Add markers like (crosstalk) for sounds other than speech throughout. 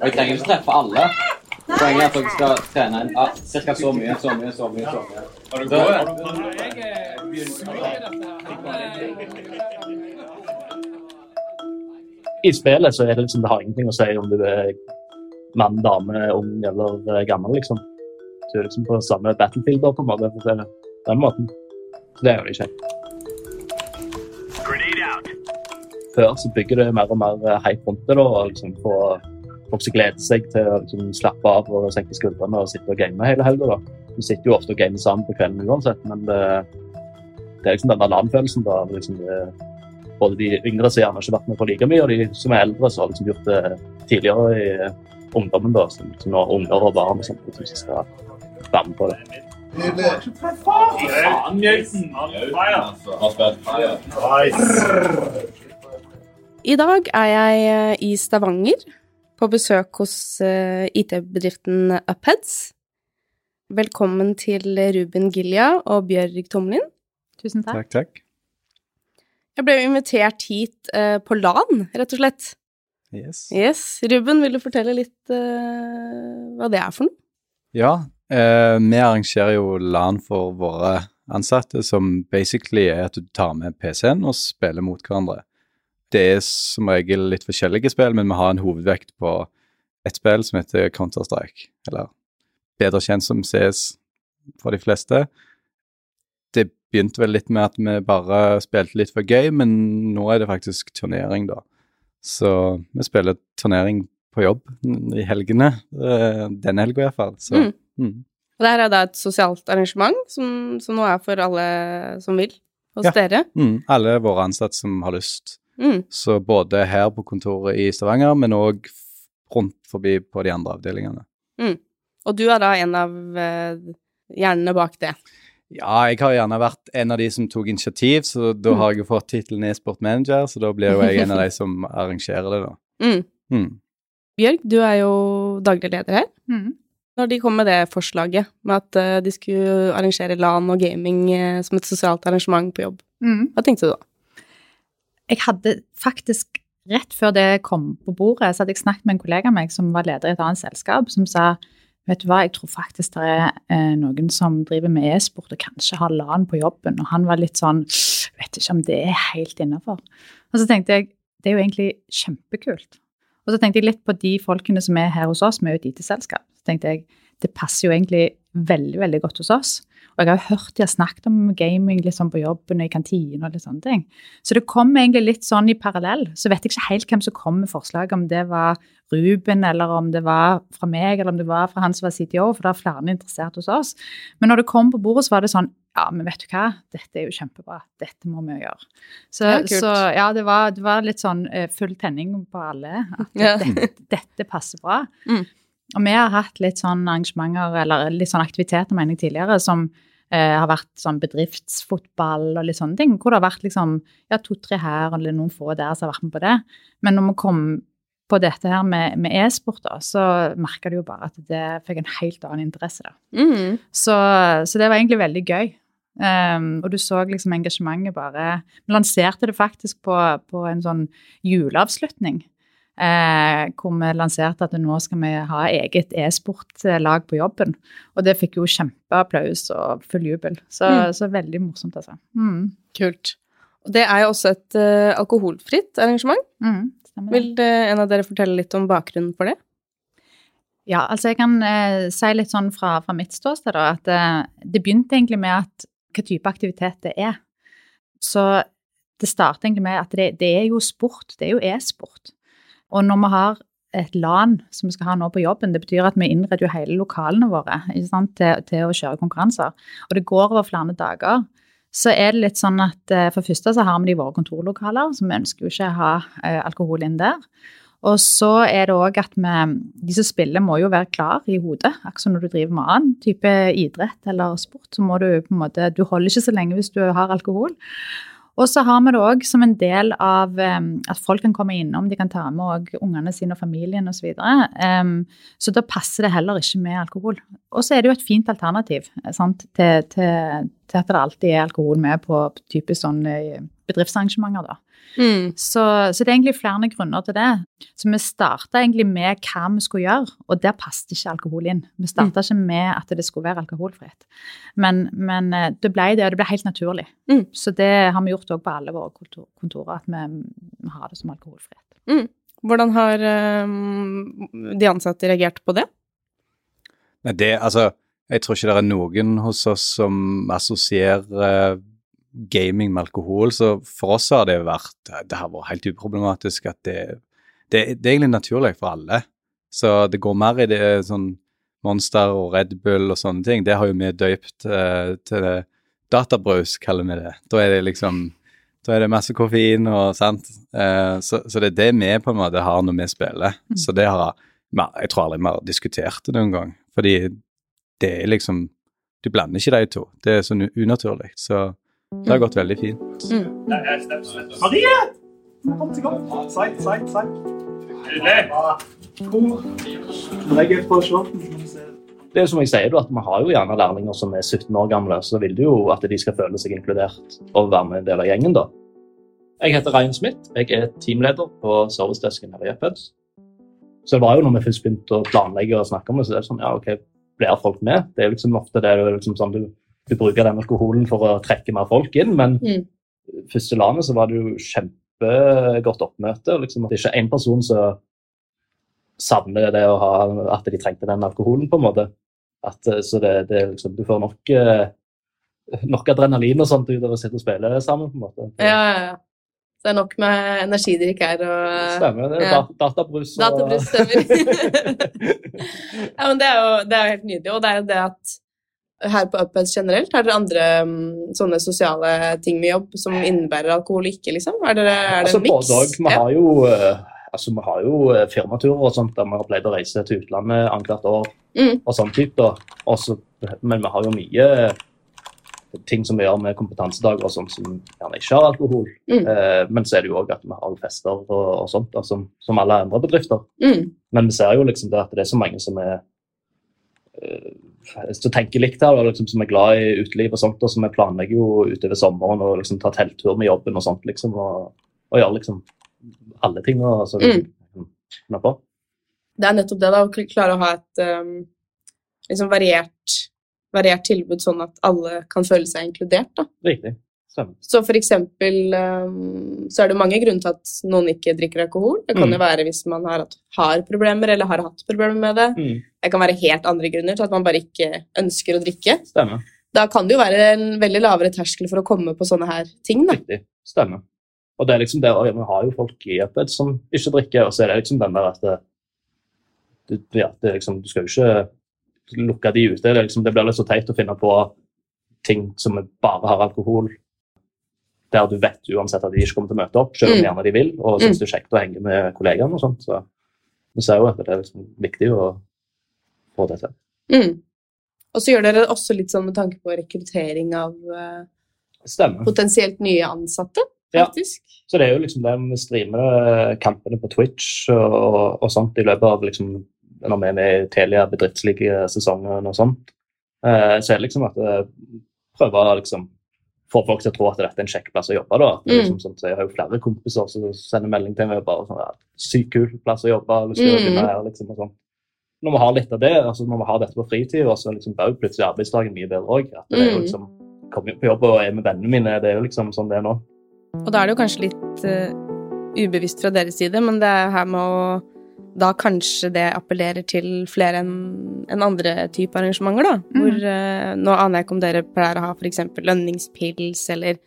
Og jeg trenger ikke treffe alle. Poenget er at dere skal trene en ah, ca. så mye, så mye, så mye. så mye. Har du Da- I spillet så er det liksom, det har ingenting å si om du er mann, dame, ung eller eh, gammel, liksom. Du er liksom på samme battlefield da, på en måte, på den måten. Så det gjør det ikke. Grenade Før så bygger det mer og mer eh, hype rundt det, og liksom få folk som gleder seg til å liksom, slappe av og senke skuldrene og sitte og game hele helga. Vi Du sitter jo ofte og gamer sammen på kvelden uansett, men det, det er liksom den der LAN-følelsen da. Liksom, det, både de yngre som gjerne ikke har vært med på like mye, og de som er eldre, som har liksom gjort det tidligere i eh, ungdommen. da, som, som nå unger og barn og sånt, som skal være med på det. Faen, Jason! I dag er jeg eh, i Stavanger på besøk hos eh, IT-bedriften Upheads. Velkommen til Ruben Gilja og Bjørg Tomlin. Tusen takk. Takk, takk. Jeg ble invitert hit eh, på LAN, rett og slett. Yes. Yes. Ruben, vil du fortelle litt uh, hva det er for noe? Ja, uh, vi arrangerer jo LAN for våre ansatte, som basically er at du tar med PC-en og spiller mot hverandre. Det er som regel litt forskjellige spill, men vi har en hovedvekt på et spill som heter Counter-Strike, eller bedre kjent som CS for de fleste. Det begynte vel litt med at vi bare spilte litt for gøy, men nå er det faktisk turnering, da. Så vi spiller turnering på jobb i helgene, eh, denne helga i hvert fall. Så Mm. mm. Og det her er da et sosialt arrangement som, som nå er for alle som vil, hos Ja. dere. Mm, alle våre ansatte som har lyst. Mm. Så både her på kontoret i Stavanger, men òg rundt forbi på de andre avdelingene. Og du er da en av eh, hjernene bak det. Ja, jeg har gjerne vært en av de som tok initiativ, så da Mm. har jeg jo fått tittelen e-sport manager, så da blir jo jeg en av de (laughs) som arrangerer det, da. Mm. Mm. Bjørg, du er jo daglig leder her. Mm. Når de kom med det forslaget med at eh, de skulle arrangere LAN og gaming eh, som et sosialt arrangement på jobb, Mhm. hva tenkte du da? Jeg hadde faktisk Rett før det kom på bordet, så hadde jeg snakket med en kollega av meg som var leder i et annet selskap, som sa vet du hva, jeg tror faktisk det er eh, noen som driver med e-sport og kanskje har LAN på jobben. Og han var litt sånn Vet ikke om det er helt innafor. Og så tenkte jeg det er jo egentlig kjempekult. Og så tenkte jeg litt på de folkene som er her hos oss, vi er jo et IT-selskap. Så tenkte jeg det passer jo egentlig veldig, veldig godt hos oss. Og jeg har jo hørt de har snakket om gaming sånn på jobben og i kantinen og litt sånne ting. Så det kom egentlig litt sånn i parallell. Så vet jeg ikke helt hvem som kom med forslaget, om det var Ruben, eller om det var fra meg, eller om det var fra han som var CTO, for det er flere interessert hos oss. Men når det kom på bordet, så var det sånn Ja, men vet du hva, dette er jo kjempebra. Dette må vi jo gjøre. Så Ja, ja, så, ja det, var, det var litt sånn eh, full tenning på alle. At Ja. dette, dette passer bra. Mm. Og vi har hatt litt sånn arrangementer, eller litt sånn aktiviteter, mener jeg, tidligere, som eh, har vært sånn bedriftsfotball og litt sånne ting. Hvor det har vært liksom ja, to-tre her eller noen få der som har vært med på det. Men når vi kom på dette her med, med e-sport, da, så merka du jo bare at det fikk en helt annen interesse. da. Mm. Så, så det var egentlig veldig gøy. Um, og du så liksom engasjementet bare Vi lanserte det faktisk på, på en sånn juleavslutning. Eh, hvor vi lanserte at nå skal vi ha eget e-sportlag på jobben. Og det fikk jo kjempeapplaus og full jubel. Så, Mm. så veldig morsomt, altså. Mm. Kult. Og det er jo også et uh, alkoholfritt arrangement. Mm. Vil uh, en av dere fortelle litt om bakgrunnen for det? Ja, altså jeg kan uh, si litt sånn fra, fra mitt ståsted da, at eh, det begynte egentlig med at hva type aktivitet det er. Så det starter egentlig med at det, det er jo sport, det er jo e-sport. Og når vi har et LAN som vi skal ha nå på jobben, det betyr at vi innreder jo hele lokalene våre sant, til, til å kjøre konkurranser. Og det går over flere dager. Så er det litt sånn at eh, for det første så har vi det i våre kontorlokaler, så vi ønsker jo ikke å ha eh, alkohol inn der. Og så er det òg at vi, de som spiller, må jo være klar i hodet. Akkurat når du driver med annen type idrett eller sport, så må du på en måte Du holder ikke så lenge hvis du har alkohol. Og så har vi det òg som en del av um, at folk kan komme innom, de kan ta med også ungene sine og familien osv. Så, videre. um, så da passer det heller ikke med alkohol. Og så er det jo et fint alternativ sant, til, til, til at det alltid er alkohol med på typisk sånne bedriftsarrangementer. da. Mm. Så, så det er egentlig flere grunner til det. Så vi starta egentlig med hva vi skulle gjøre, og der passet ikke alkohol inn. Vi starta ikke med at det skulle være alkoholfritt. Men, men eh, det ble det, og det ble helt naturlig. Mm. Så det har vi gjort òg på alle våre kontor, kontorer, at vi, vi har det som alkoholfritt. Mm. Hvordan har um, de ansatte reagert på det? Nei, det, altså, jeg tror ikke det er noen hos oss som assosierer eh, gaming med alkohol, så for oss har det vært Det har vært helt uproblematisk at det, det, det er egentlig naturlig for alle. Så det går mer i det sånn Monster og Red Bull og sånne ting. Det har jo vi døypt eh, til det. databrus, kaller vi det. Da er det liksom da er det masse koffein og sant. Eh, så, så det er det vi på en måte har når vi spiller. Så det har jeg tror aldri vi har diskutert det noen gang. Fordi det er liksom Du blander ikke de to. Det er sånn unaturlig. Så det har gått veldig fint. Marie! Kom til gang. Seigt, seigt, seigt. Det er som jeg sier, at Vi har jo gjerne lærlinger som er 17 år gamle, så vil du jo at de skal føle seg inkludert og være med en del av gjengen. da. Jeg heter Ryan Smith. Jeg er teamleder på servicedesken her i Upheads. Så det var jo når vi først begynte å planlegge og snakke om det, så det er sånn, ja, ok, blir folk med? Det er liksom ofte det, det er liksom sånn du, du bruker den alkoholen for å trekke mer folk inn, men Mm. første landet så var det jo kjempegodt oppmøte. Liksom, det er ikke én person som savner det å ha at de trengte den alkoholen, på en måte. At, eh, så det, det liksom, du får nok, eh, nok adrenalin og sånt ut av å sitte og spille sammen. på en måte. Ja, ja, ja. Så det er nok med energidrikk her og Stemmer. Det er Ja. databrus. og- Databrus stemmer. (laughs) ja, men det er, jo, det er jo helt nydelig. Og det er jo det at her på Upheads generelt, har dere andre mm, sånne sosiale ting med jobb som innebærer alkohol og ikke, liksom? Er, dere, er det altså, en miks? Vi har jo, eh, altså, vi har jo eh, firmaturer og sånt der vi har pleid å reise til utlandet annethvert år. Mm. og sånn type. Også, men vi har jo mye ting som vi gjør med kompetansedager og sånt som gjerne ikke har alkohol. Mm. Eh, men så er det jo òg at vi har fester og, og sånt, altså, som, som alle andre bedrifter. Mm. Men vi ser jo liksom det at det er så mange som er eh, du tenker likt her, liksom, som er glad i uteliv og sånt, og som vi planlegger jo utover sommeren og liksom tar telttur med jobben og sånt, liksom, og, og gjør liksom alle ting. Og, så, Mm. på. Det er nettopp det, da, å klare å ha et um, liksom variert, variert tilbud, sånn at alle kan føle seg inkludert. da. Riktig. Stemmer. Så for eksempel um, så er det mange grunner til at noen ikke drikker alkohol. Det kan Mm. jo være hvis man har, hatt, har problemer eller har hatt problemer med det. Mm. Det kan være helt andre grunner til at man bare ikke ønsker å drikke. Stemmer. Da kan det jo være en veldig lavere terskel for å komme på sånne her ting. da. Riktig. Stemmer. Og det er liksom det, Vi har jo folk i Uphead som ikke drikker, og så er det liksom den der at det, ja, det er liksom, Du skal jo ikke lukke de ute. Det, liksom, det blir litt så teit å finne på ting som bare har alkohol, der du vet uansett at de ikke kommer til å møte opp, selv om Mm. gjerne de vil, og syns det er kjekt å henge med kollegaene og sånt. Så vi ser jo at det er liksom viktig å få det til. Mm. Og så gjør dere også litt sånn med tanke på rekruttering av uh, potensielt nye ansatte, Ja. faktisk. Så det er jo liksom det vi streamer kampene på Twitch og, og sånt i løpet av liksom når vi er med i Telia bedriftslige sesonger og sånt. Uh, så er det liksom at jeg prøver å liksom få folk til å tro at dette er en kjekk plass å jobbe. da. Mm. er liksom sånn, så jeg har jo flere kompiser som sender melding til meg og bare sånn ja, Sykt kul plass å jobbe, lyst til å Mm. begynne her, liksom. og sånn. Når vi har litt av det, altså når vi har dette på fritid, så liksom, blir jo plutselig arbeidsdagen mye bedre òg. At det er jo Mm. liksom Kommer på jobb og er med vennene mine, det er jo liksom sånn det er nå. Og da er det jo kanskje litt uh, ubevisst fra deres side, men det er her med å da kanskje det appellerer til flere enn en andre type arrangementer, da. Hvor eh, Nå aner jeg ikke om dere pleier å ha f.eks. lønningspils eller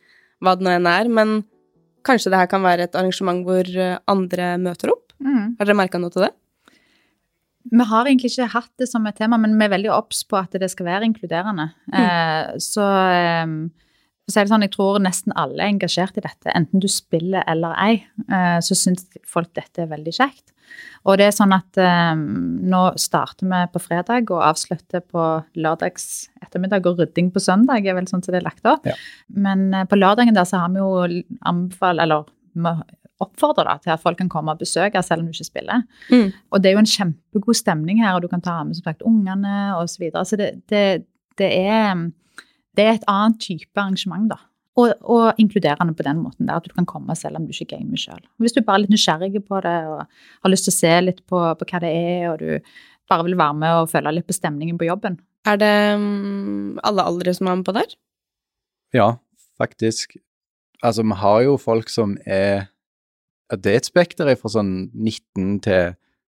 hva det nå enn er, men kanskje det her kan være et arrangement hvor eh, andre møter opp? Mm. Har dere merka noe til det? Vi har egentlig ikke hatt det som et tema, men vi er veldig obs på at det skal være inkluderende. Eh, så eh, sånn, jeg tror nesten alle er engasjert i dette, enten du spiller eller ei. Eh, så syns folk dette er veldig kjekt. Og det er sånn at eh, nå starter vi på fredag og avslutter på lørdags ettermiddag, og rydding på søndag er vel sånn som det er lagt opp. Ja. Men eh, på lørdagen der så har vi jo anbefalt, eller oppfordrer da, til at folk kan komme og besøke selv om du ikke spiller. Mm. Og det er jo en kjempegod stemning her, og du kan ta med som sagt ungene osv. Så, videre. så det, det, det, er, det er et annet type arrangement, da. Og, og inkluderende på den måten der at du kan komme selv om du ikke gamer sjøl. Hvis du bare er litt nysgjerrig på det og har lyst til å se litt på, på hva det er, og du bare vil være med og føle litt på stemningen på jobben. Er det mm, alle aldre som er med på der? Ja, faktisk. Altså, vi har jo folk som er Det er et spekter fra sånn 19 til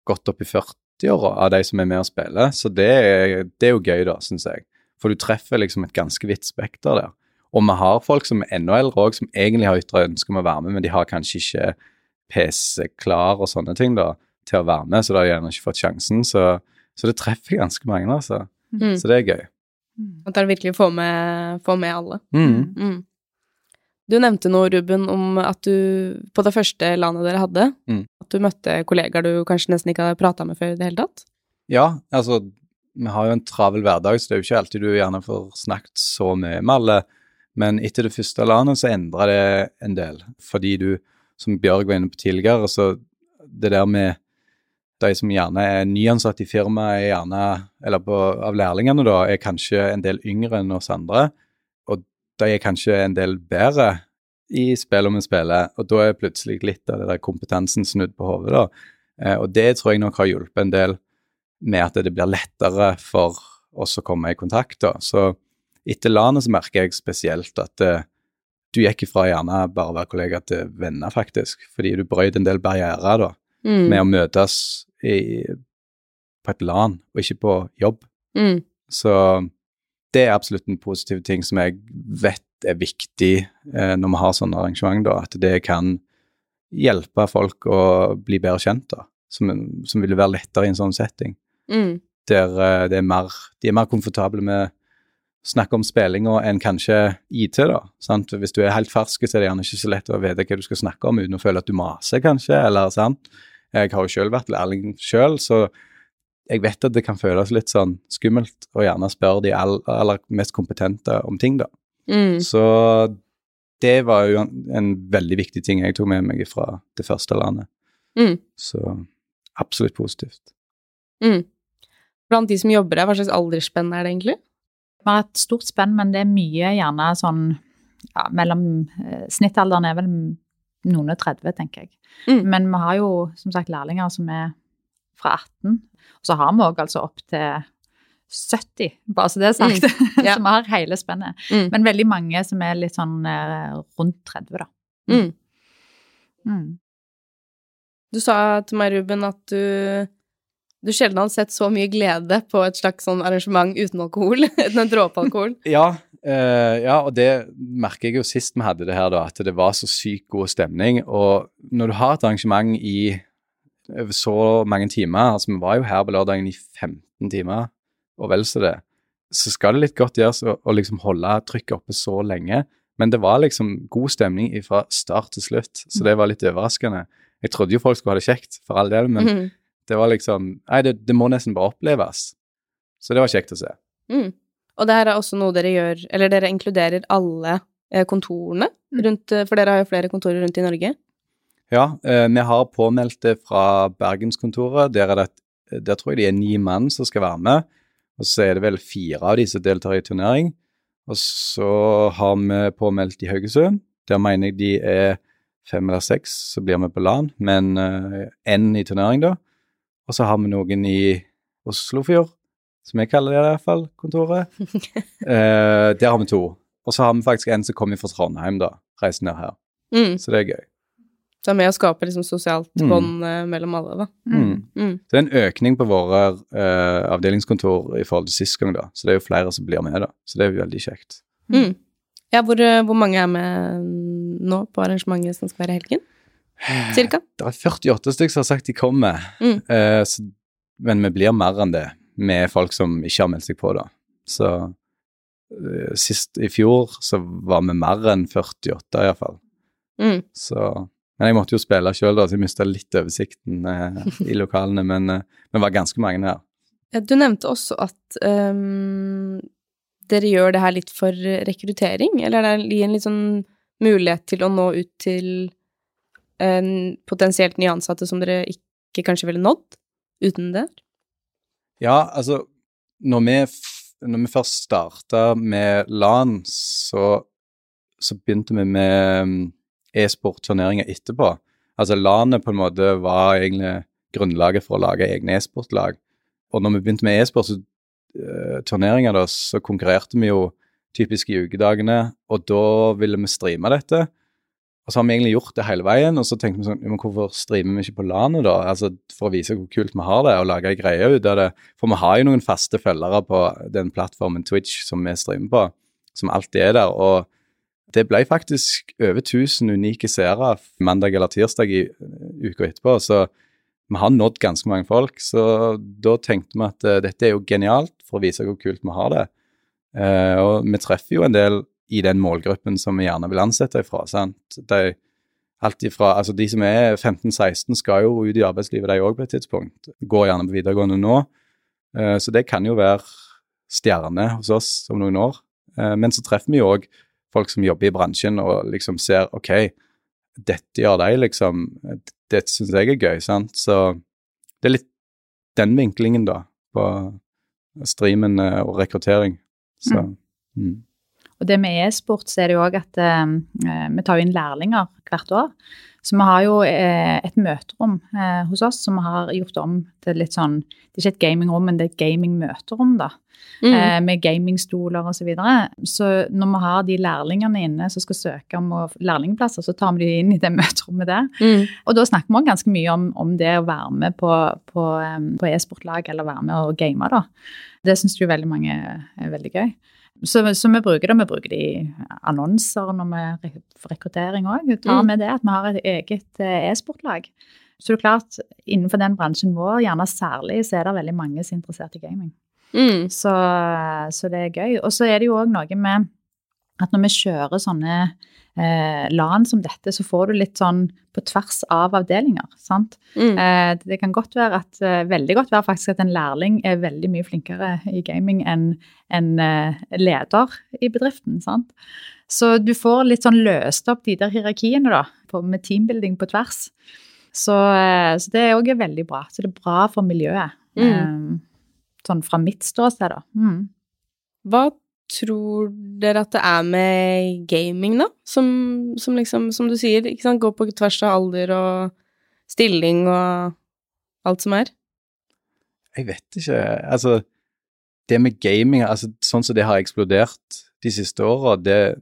godt opp i 40-åra av de som er med og spiller, så det er, det er jo gøy, da, syns jeg. For du treffer liksom et ganske vidt spekter der. Og vi har folk som er enda eldre òg, som egentlig har ytre ønske om å være med, men de har kanskje ikke PC klar og sånne ting da, til å være med, så de har gjerne ikke fått sjansen. Så, så det treffer ganske mange, altså. Mm. Så det er gøy. At dere virkelig får med, får med alle. Mm. Mm. Du nevnte noe, Ruben, om at du på det første landet dere hadde, Mm. at du møtte kollegaer du kanskje nesten ikke hadde prata med før i det hele tatt. Ja, altså, vi har jo en travel hverdag, så det er jo ikke alltid du gjerne får snakket så mye med alle. Men etter det første landet så endra det en del, fordi du, som Bjørg var inne på tidligere, så det der med de som gjerne er nyansatt i firmaet, er gjerne, eller på, av lærlingene, da, er kanskje en del yngre enn oss andre. Og de er kanskje en del bedre i spillet vi spiller, og da er plutselig litt av det der kompetansen snudd på hodet, da. Eh, og det tror jeg nok har hjulpet en del med at det blir lettere for oss å komme i kontakt, da. Så etter landet så merker jeg spesielt at uh, du gikk ifra gjerne bare å være kollega til venner, faktisk, fordi du brøyt en del barrierer, da Mm. med å møtes i, på et LAN, og ikke på jobb. Mm. Så det er absolutt en positiv ting som jeg vet er viktig eh, når vi har sånne arrangement, da, at det kan hjelpe folk å bli bedre kjent, da, som, som ville være lettere i en sånn setting. Mm. Der eh, det er mer, de er mer komfortable med snakke om spillinga enn kanskje IT, da. Sant? Hvis du er helt fersk, så er det gjerne ikke så lett å vite hva du skal snakke om uten å føle at du maser, kanskje, eller sant. Jeg har jo selv vært lærling sjøl, så jeg vet at det kan føles litt sånn skummelt å gjerne spørre de all- aller mest kompetente om ting, da. Mm. Så det var jo en, en veldig viktig ting jeg tok med meg fra det første landet. Mm. Så absolutt positivt. Mm. Blant de som jobber der, hva slags aldersspenn er det egentlig? Vi har et stort spenn, men det er mye gjerne sånn ja, mellom eh, Snittalderen er vel noen og 30, tenker jeg. Mm. Men vi har jo som sagt lærlinger som er fra 18. Og så har vi òg altså opp til 70, bare så det er sagt. (laughs) Ja. så vi har hele spennet. Mm. Men veldig mange som er litt sånn eh, rundt 30, da. Mm. Mm. Du sa til meg, Ruben, at du, du sjelden har sett så mye glede på et slags sånn arrangement uten alkohol, (laughs) uten en dråpe alkohol. (laughs) Ja, eh, ja, og det merker jeg jo sist vi hadde det her, da, at det var så sykt god stemning. Og når du har et arrangement i over så mange timer, altså vi var jo her på lørdagen i 15 timer, og vel så det, så skal det litt godt gjøres å, å liksom holde trykket oppe så lenge. Men det var liksom god stemning fra start til slutt, så det var litt overraskende. Jeg trodde jo folk skulle ha det kjekt, for all del, men Mm. Det var liksom Nei, det, det må nesten bare oppleves. Så det var kjekt å se. Mm. Og det her er også noe dere gjør, eller dere inkluderer alle eh, kontorene rundt, eh, for dere har jo flere kontorer rundt i Norge. Ja, eh, vi har påmeldt det fra Bergenskontoret. Der, er det, der tror jeg de er ni mann som skal være med. Og så er det vel fire av de som deltar i turnering. Og så har vi påmeldt i Haugesund. Der mener jeg de er fem eller seks som blir med på LAN, men én i turnering, da. Og så har vi noen i Oslofjord, som jeg kaller det i hvert fall, kontoret. (laughs) eh, der har vi to. Og så har vi faktisk en som kommer fra Trondheim, da. Reiser ned her. Mm. Så det er gøy. Så det er med å skape liksom sosialt Mm. bånd eh, mellom alle, da. Mm. Mm. Så det er en økning på våre eh, avdelingskontor i forhold til sist gang, da. Så det er jo flere som blir med, da. Så det er jo veldig kjekt. Mm. Ja, hvor, eh, hvor mange er med nå på arrangementet som skal være i helgen? Cirka? Det er 48 stykker som har sagt de kommer, Mm. eh, så, men vi blir mer enn det med folk som ikke har meldt seg på, da. Så eh, sist i fjor så var vi mer enn 48, iallfall. Mm. Så Men jeg måtte jo spille sjøl, da, så jeg mista litt oversikten eh, i lokalene. Men eh, vi var ganske mange her. Ja, Du nevnte også at um, dere gjør det her litt for rekruttering, eller er det en litt sånn mulighet til å nå ut til en potensielt nyansatte som dere ikke kanskje ville nådd uten det? Ja, altså Når vi, når vi først starta med LAN, så så begynte vi med mm, e-sport-turneringer etterpå. Altså LAN-et på en måte var egentlig grunnlaget for å lage egne e-sportlag. Og når vi begynte med e-sportturneringer da, så konkurrerte vi jo typisk i ukedagene, og da ville vi streame dette. Og så har vi egentlig gjort det hele veien, og så tenkte vi sånn Men hvorfor streamer vi ikke på LAN-et, da? Altså For å vise hvor kult vi har det, og lage ei greie ut av det. For vi har jo noen faste følgere på den plattformen Twitch som vi streamer på, som alltid er der. Og det ble faktisk over 1000 unike seere mandag eller tirsdag i uh, uka etterpå. Så vi har nådd ganske mange folk. Så da tenkte vi at uh, dette er jo genialt for å vise hvor kult vi har det. Uh, og vi treffer jo en del i den målgruppen som vi gjerne vil ansette ifra. sant? De, alt ifra, altså de som er 15-16 skal jo ut i arbeidslivet, de òg på et tidspunkt. Går gjerne på videregående nå. Uh, så det kan jo være stjerne hos oss om noen år. Uh, men så treffer vi jo òg folk som jobber i bransjen og liksom ser OK, dette gjør de, liksom. Dette syns jeg er gøy, sant. Så det er litt den vinklingen, da, på streamen uh, og rekruttering. Så mm. Og det med e-sport, så er det jo òg at eh, vi tar inn lærlinger hvert år. Så vi har jo eh, et møterom eh, hos oss som vi har gjort om til litt sånn Det er ikke et gamingrom, men det er et gamingmøterom, da. Mm. Eh, med gamingstoler osv. Så, videre. så når vi har de lærlingene inne som skal søke om lærlingplasser, så tar vi de inn i det (laughs) møterommet der. Mm. Og da snakker vi også ganske mye om, om det å være med på, på, på e-sportlag, eller være med og game, da. Det syns jo veldig mange er veldig gøy. Så, så vi bruker det. Vi bruker det i annonser når vi rekruttering òg. Tar Mm. med det at vi har et eget eh, e-sportlag. Så det er klart, innenfor den bransjen vår, gjerne særlig, så er det veldig mange som er interessert i gaming. Mm. Så, så det er gøy. Og så er det jo òg noe med at når vi kjører sånne eh, LAN som dette, så får du litt sånn på tvers av avdelinger. sant? Mm. Eh, det kan godt være at, eh, veldig godt være faktisk at en lærling er veldig mye flinkere i gaming enn en eh, leder i bedriften. sant? Så du får litt sånn løst opp de der hierarkiene da, på, med teambuilding på tvers. Så, eh, så det er også veldig bra. Så det er bra for miljøet. Eh, sånn fra mitt ståsted, da. Mm. Hva tror dere at det er med gaming, da? Som, som liksom, som du sier, ikke sant, går på tvers av alder og stilling og alt som er? Jeg vet ikke. Altså, det med gaming, altså sånn som det har eksplodert de siste åra, det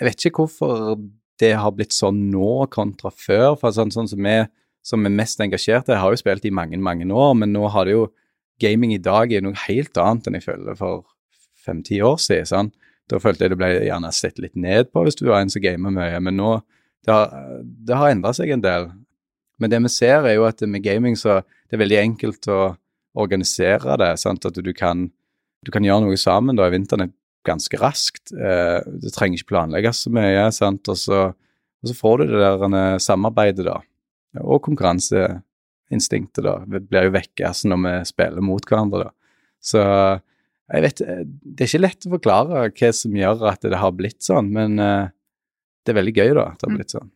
Jeg vet ikke hvorfor det har blitt sånn nå kontra før. For sånn, sånn som vi som er mest engasjerte, har jo spilt i mange, mange år, men nå har det jo Gaming i dag er noe helt annet enn jeg føler for fem-ti år siden. Sånn. Da følte jeg det ble gjerne sett litt ned på hvis du var en som gamer mye, men nå det har, det har endra seg en del. Men det vi ser, er jo at med gaming så det er veldig enkelt å organisere det. sant? At du kan, du kan gjøre noe sammen da i vinteren ganske raskt. Eh, det trenger ikke planlegges så mye. sant? Og så, og så får du det der eh, samarbeidet, da. Og konkurranseinstinktet, da. Det blir jo vekk altså, når vi spiller mot hverandre, da. Så jeg vet eh, Det er ikke lett å forklare hva som gjør at det har blitt sånn, men eh, det er veldig gøy, da, at det har blitt sånn.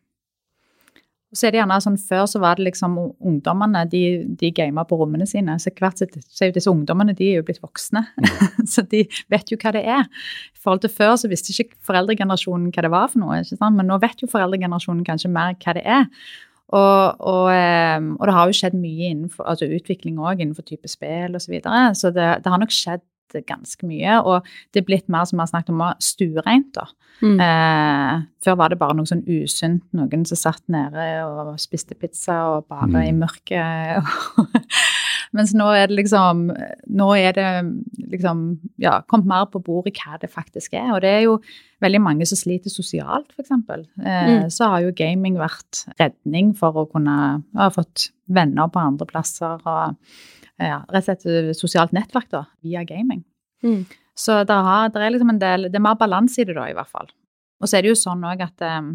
Så er det gjerne sånn, Før så var det liksom ungdommene de, de gama på rommene sine. Så hvert sitt, så er jo disse ungdommene de er jo blitt voksne. (laughs) så de vet jo hva det er. I forhold til Før så visste ikke foreldregenerasjonen hva det var for noe. ikke sant? Men nå vet jo foreldregenerasjonen kanskje mer hva det er. Og, og, eh, og det har jo skjedd mye innenfor altså utvikling òg innenfor type spill osv. Så, videre. så det, det har nok skjedd ganske mye. Og det er blitt mer som vi har snakket om, stuereint. da. Mm. Eh, før var det bare noe sånn usunt, noen som satt nede og spiste pizza og bare i mørket. (laughs) Mens nå er det liksom Nå er det liksom ja, kommet mer på bordet hva det faktisk er. Og det er jo veldig mange som sliter sosialt, f.eks. Eh, Mm. Så har jo gaming vært redning for å kunne ha fått venner på andre plasser. og ja, rett og slett sosialt nettverk da, via gaming. Mm. Så det, har, det er liksom en del, det er mer balanse i det da, i hvert fall. Og så er det jo sånn òg at um,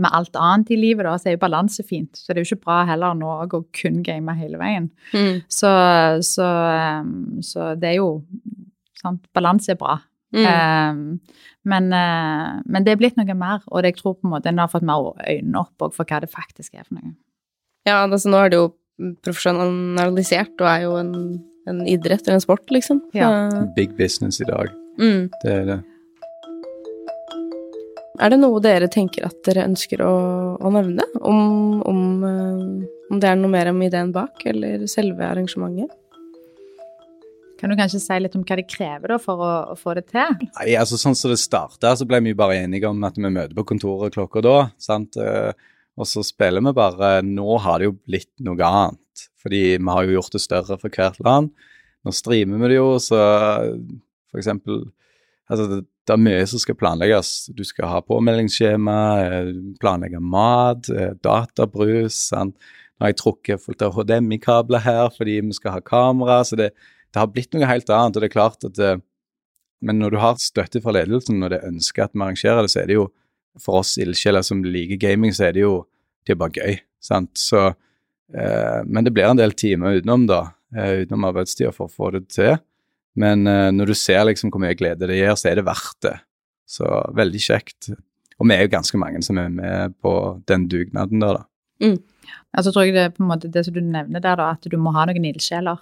med alt annet i livet da, så er jo balanse fint. Så det er jo ikke bra heller nå å kun game hele veien. Mm. Så, så, um, så det er jo sant, Balanse er bra. Mm. Um, men, uh, men det er blitt noe mer, og jeg tror på en måte en har fått mer øynene opp for hva det faktisk er for noe. Ja, altså nå har det jo profesjonalisert og er jo en, en idrett eller en sport, liksom. Ja. Big business i dag. Mm. Det er det. Er det noe dere tenker at dere ønsker å, å nevne? Om, om, eh, om det er noe mer om ideen bak, eller selve arrangementet? Kan du kanskje si litt om hva det krever da for å, å få det til? Nei, altså Sånn som det starta, så ble vi bare enige om at vi møter på kontoret klokka da. sant? Eh, Og så spiller vi bare Nå har det jo blitt noe annet, fordi vi har jo gjort det større for hvert land. Nå streamer vi det jo, så for eksempel Altså, det, det er mye som skal planlegges. Du skal ha påmeldingsskjema, eh, planlegge mat, eh, databrus. sant? Nå har jeg trukket fullt av HDMI-kabler her fordi vi skal ha kamera. så det, det har blitt noe helt annet. og det er klart at det, Men når du har støtte fra ledelsen, og det ønsker at vi arrangerer det, så er det jo for oss ildsjeler som liker gaming, så er det jo det er bare gøy. sant? Så, eh, men det blir en del timer utenom, da. Eh, utenom arbeidstida for å få det til. Men eh, når du ser liksom hvor mye glede det gir, så er det verdt det. Så veldig kjekt. Og vi er jo ganske mange som er med på den dugnaden der, da. Altså tror jeg det er på en måte det som du nevner der, da, at du må ha noen ildsjeler.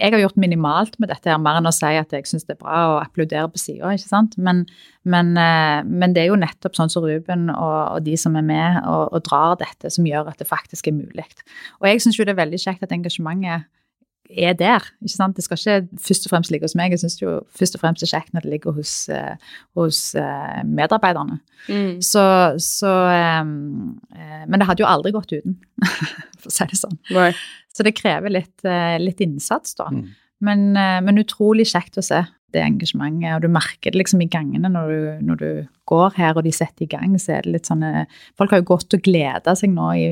Jeg har gjort minimalt med dette, her, mer enn å si at jeg syns det er bra og applaudere på sida. Men, men, eh, men det er jo nettopp sånn som Ruben og, og de som er med og, og drar dette, som gjør at det faktisk er mulig. Og jeg syns jo det er veldig kjekt at engasjementet er der. ikke sant? Det skal ikke først og fremst ligge hos meg. Jeg syns jo først og fremst det er kjekt når det ligger hos, eh, hos eh, medarbeiderne. Mm. Så, så eh, eh, Men det hadde jo aldri gått uten, (laughs) for å si det sånn. Nei. Så det krever litt, litt innsats, da. Mm. Men, men utrolig kjekt å se det engasjementet, og du merker det liksom i gangene når du, når du går her og de setter i gang, så er det litt sånn Folk har jo gått og gleda seg nå i,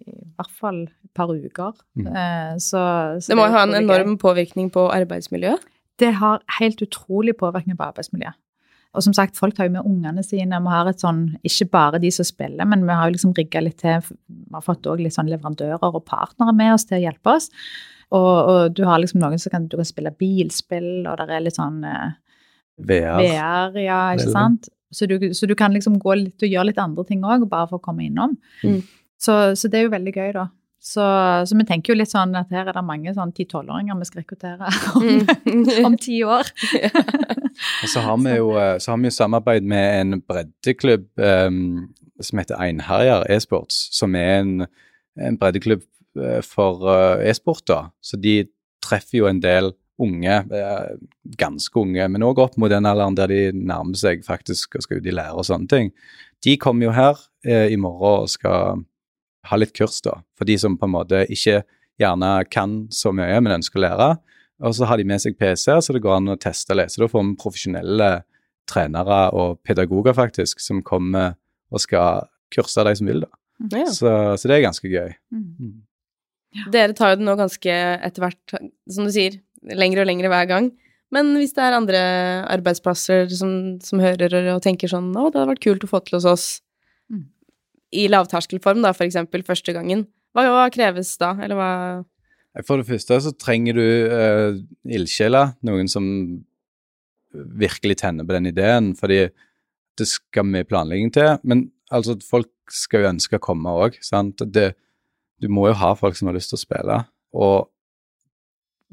i hvert fall et par uker. Mm. Eh, Så, så Det må jo ha en enorm påvirkning på arbeidsmiljøet. Det har helt utrolig påvirkning på arbeidsmiljøet. Og som sagt, folk tar jo med ungene sine. Vi har et sånn, ikke bare de som spiller, men vi har jo liksom rigga litt til. Vi har fått òg litt sånn leverandører og partnere med oss til å hjelpe oss. Og, og du har liksom noen som kan, du kan spille bilspill, og det er litt sånn eh, VR. VR, ja, ikke Veldig. sant? Så du, så du kan liksom gå litt og gjøre litt andre ting òg, bare for å komme innom. Mm. Så, så det er jo veldig gøy, da. Så, så vi tenker jo litt sånn at her er det mange sånn 10-12-åringer vi skal rekruttere om, Mm. (laughs) om ti år. (laughs) Og så har vi jo eh, så har vi jo samarbeid med en breddeklubb um, som heter Einherjar e-sports, som er en, en breddeklubb eh, for uh, e-sport, da. Så de treffer jo en del unge, uh, ganske unge, men òg opp mot den alderen der de nærmer seg faktisk og skal ut i lære og sånne ting. De kommer jo her uh, i morgen og skal ha litt kurs, da, for de som på en måte ikke gjerne kan så mye, men ønsker å lære. Og så har de med seg PC, så det går an å teste og lese. Da får vi profesjonelle trenere og pedagoger, faktisk, som kommer og skal kurse de som vil, da. Ja. Så, så det er ganske gøy. Mm. Ja. Dere tar jo det nå ganske etter hvert, som du sier, lengre og lengre hver gang. Men hvis det er andre arbeidsplasser som, som hører og tenker sånn Å, det hadde vært kult å få til hos oss. Mm. I lavterskelform, da, eksempel, første gangen. Hva, hva kreves da? Eller hva For det første så trenger du uh, ildsjeler, noen som virkelig tenner på den ideen, fordi det skal mye planlegging til. Men altså, folk skal jo ønske å komme òg, sant. Det, du må jo ha folk som har lyst til å spille. Og,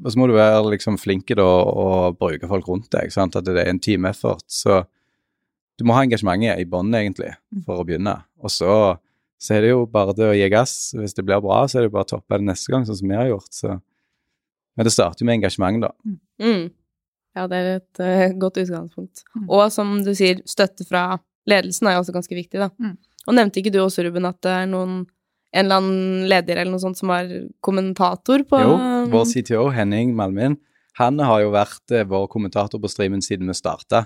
og så må du være liksom flink til å bruke folk rundt deg, sant. At det er en team effort. Så du må ha engasjementet i bånn, egentlig, for å begynne. Og så, så er det jo bare det å gi gass. Hvis det blir bra, så er det bare å toppe det neste gang, sånn som vi har gjort. Så. Men det starter jo med engasjement, da. mm. Ja, det er et uh, godt utgangspunkt. Mm. Og som du sier, støtte fra ledelsen er jo også ganske viktig, da. Mm. Og nevnte ikke du også, Ruben, at det er noen en eller annen leder eller noe sånt som er kommentator på Jo, vår CTO, Henning Malmin, han har jo vært eh, vår kommentator på streamen siden vi starta.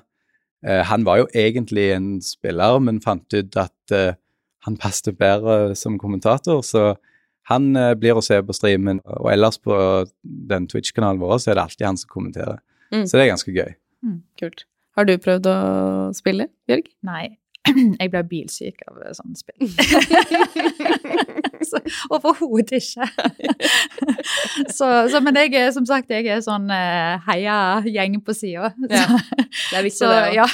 Eh, han var jo egentlig en spiller, men fant ut at eh, han passet bedre som kommentator, så han eh, blir å se på streamen. Og ellers på den Twitch-kanalen vår så er det alltid han som kommenterer. Mm. Så det er ganske gøy. Kult. Har du prøvd å spille, Bjørg? Nei, (clears throat) jeg ble bilsyk av sånne spill. (laughs) så Overhodet ikke. (laughs) så, så, men jeg er som sagt jeg er sånn eh, heia-gjeng på sida. Ja, Det er viktig, Så, det òg. ja.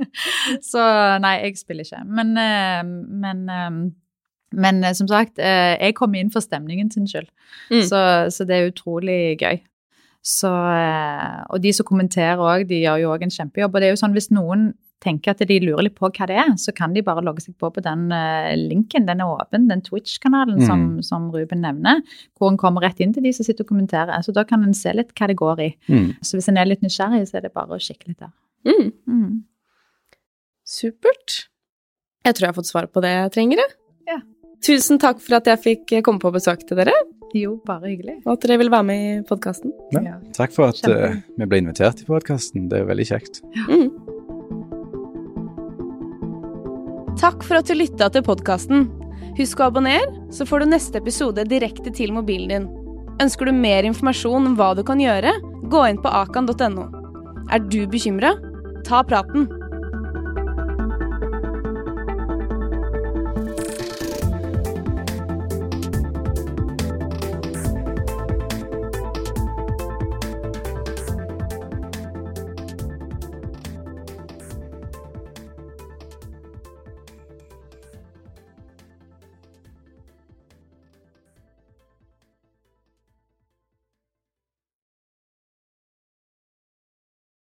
(laughs) så nei, jeg spiller ikke. Men, eh, men, eh, men eh, som sagt, eh, jeg kom inn for stemningen sin skyld. Mm. Så, så det er utrolig gøy. Så, eh, og de som kommenterer òg, de gjør jo òg en kjempejobb. Og det er jo sånn hvis noen tenker at de lurer litt på hva det er, så kan de bare logge seg på på den eh, linken. Den er åpen, den Twitch-kanalen som, Mm. som Ruben nevner, hvor en kommer rett inn til de som sitter og kommenterer. Så da kan en se litt hva det går i. Mm. Så hvis en er litt nysgjerrig, så er det bare å kikke litt der. Mm. Mm. Supert. Jeg tror jeg har fått svar på det jeg trenger, jeg. Ja. Tusen takk for at jeg fikk komme på besøk til dere, Jo, bare hyggelig. og at dere vil være med i podkasten. Ja. Takk for at eh, vi ble invitert i podkasten. Det er jo veldig kjekt. Ja. Mm. Takk for at du lytta til podkasten. Husk å abonnere, så får du neste episode direkte til mobilen din. Ønsker du mer informasjon om hva du kan gjøre, gå inn på akan.no. Er du bekymra? Ta praten.